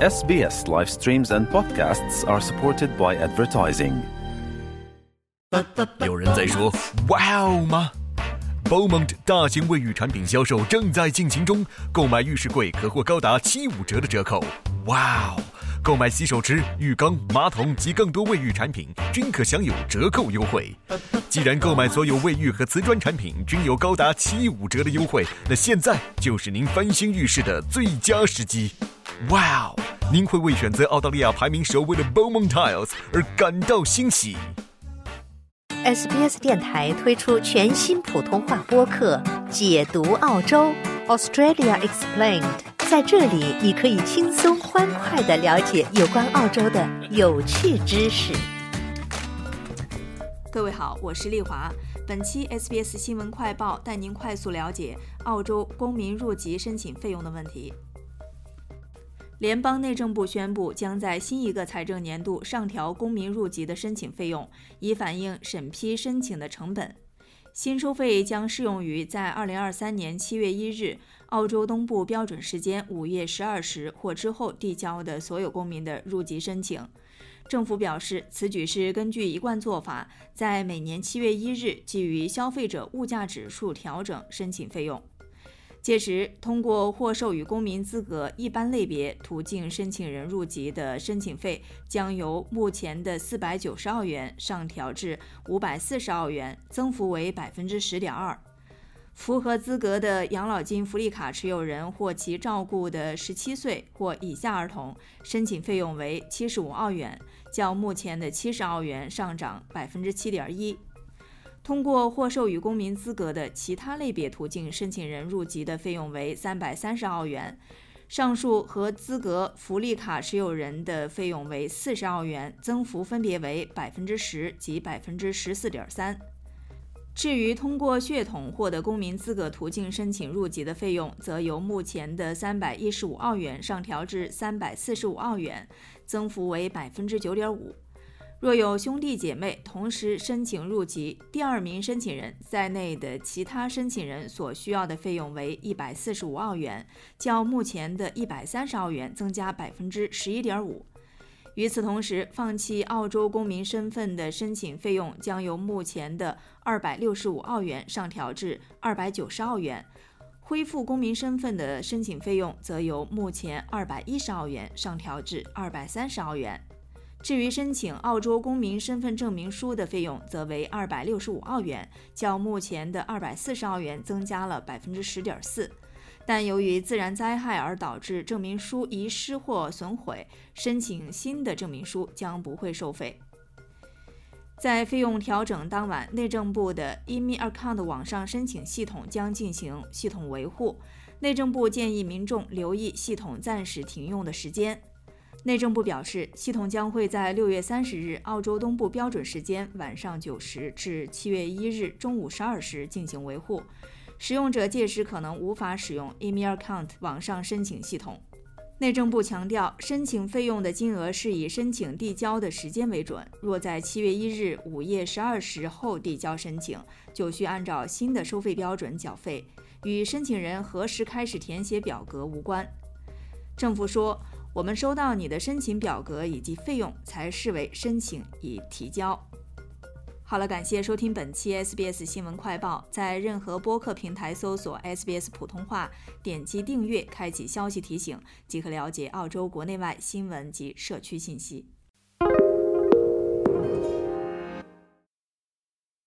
SBS live streams and podcasts are supported by advertising. 有人在说“哇哦”吗？Beaumont 大型卫浴产品销售正在进行中，购买浴室柜可获高达七五折的折扣。哇哦！购买洗手池、浴缸、马桶及更多卫浴产品均可享有折扣优惠。既然购买所有卫浴和瓷砖产品均有高达七五折的优惠，那现在就是您翻新浴室的最佳时机。哇哦！您会为选择澳大利亚排名首位的 Beaumont Tiles 而感到欣喜。SBS 电台推出全新普通话播客《解读澳洲 Australia Explained》，在这里你可以轻松欢快地了解有关澳洲的有趣知识。各位好，我是丽华。本期 SBS 新闻快报带您快速了解澳洲公民入籍申请费用的问题。联邦内政部宣布，将在新一个财政年度上调公民入籍的申请费用，以反映审批申请的成本。新收费将适用于在2023年7月1日澳洲东部标准时间午夜12时或之后递交的所有公民的入籍申请。政府表示，此举是根据一贯做法，在每年7月1日基于消费者物价指数调整申请费用。届时，通过获授予公民资格一般类别途径申请人入籍的申请费将由目前的四百九十澳元上调至五百四十澳元，增幅为百分之十点二。符合资格的养老金福利卡持有人或其照顾的十七岁或以下儿童，申请费用为七十五澳元，较目前的七十澳元上涨百分之七点一。通过获授予公民资格的其他类别途径申请人入籍的费用为三百三十澳元，上述和资格福利卡持有人的费用为四十澳元，增幅分别为百分之十及百分之十四点三。至于通过血统获得公民资格途径申请入籍的费用，则由目前的三百一十五澳元上调至三百四十五澳元，增幅为百分之九点五。若有兄弟姐妹同时申请入籍，第二名申请人在内的其他申请人所需要的费用为一百四十五澳元，较目前的一百三十澳元增加百分之十一点五。与此同时，放弃澳洲公民身份的申请费用将由目前的二百六十五澳元上调至二百九十澳元；恢复公民身份的申请费用则由目前二百一十澳元上调至二百三十澳元。至于申请澳洲公民身份证明书的费用，则为二百六十五澳元，较目前的二百四十澳元增加了百分之十点四。但由于自然灾害而导致证明书遗失或损毁，申请新的证明书将不会收费。在费用调整当晚，内政部的 EMI Account 网上申请系统将进行系统维护。内政部建议民众留意系统暂时停用的时间。内政部表示，系统将会在六月三十日澳洲东部标准时间晚上九时至七月一日中午十二时进行维护，使用者届时可能无法使用 Email Account 网上申请系统。内政部强调，申请费用的金额是以申请递交的时间为准，若在七月一日午夜十二时后递交申请，就需按照新的收费标准缴费，与申请人何时开始填写表格无关。政府说。我们收到你的申请表格以及费用，才视为申请已提交。好了，感谢收听本期 SBS 新闻快报，在任何播客平台搜索 SBS 普通话，点击订阅，开启消息提醒，即可了解澳洲国内外新闻及社区信息。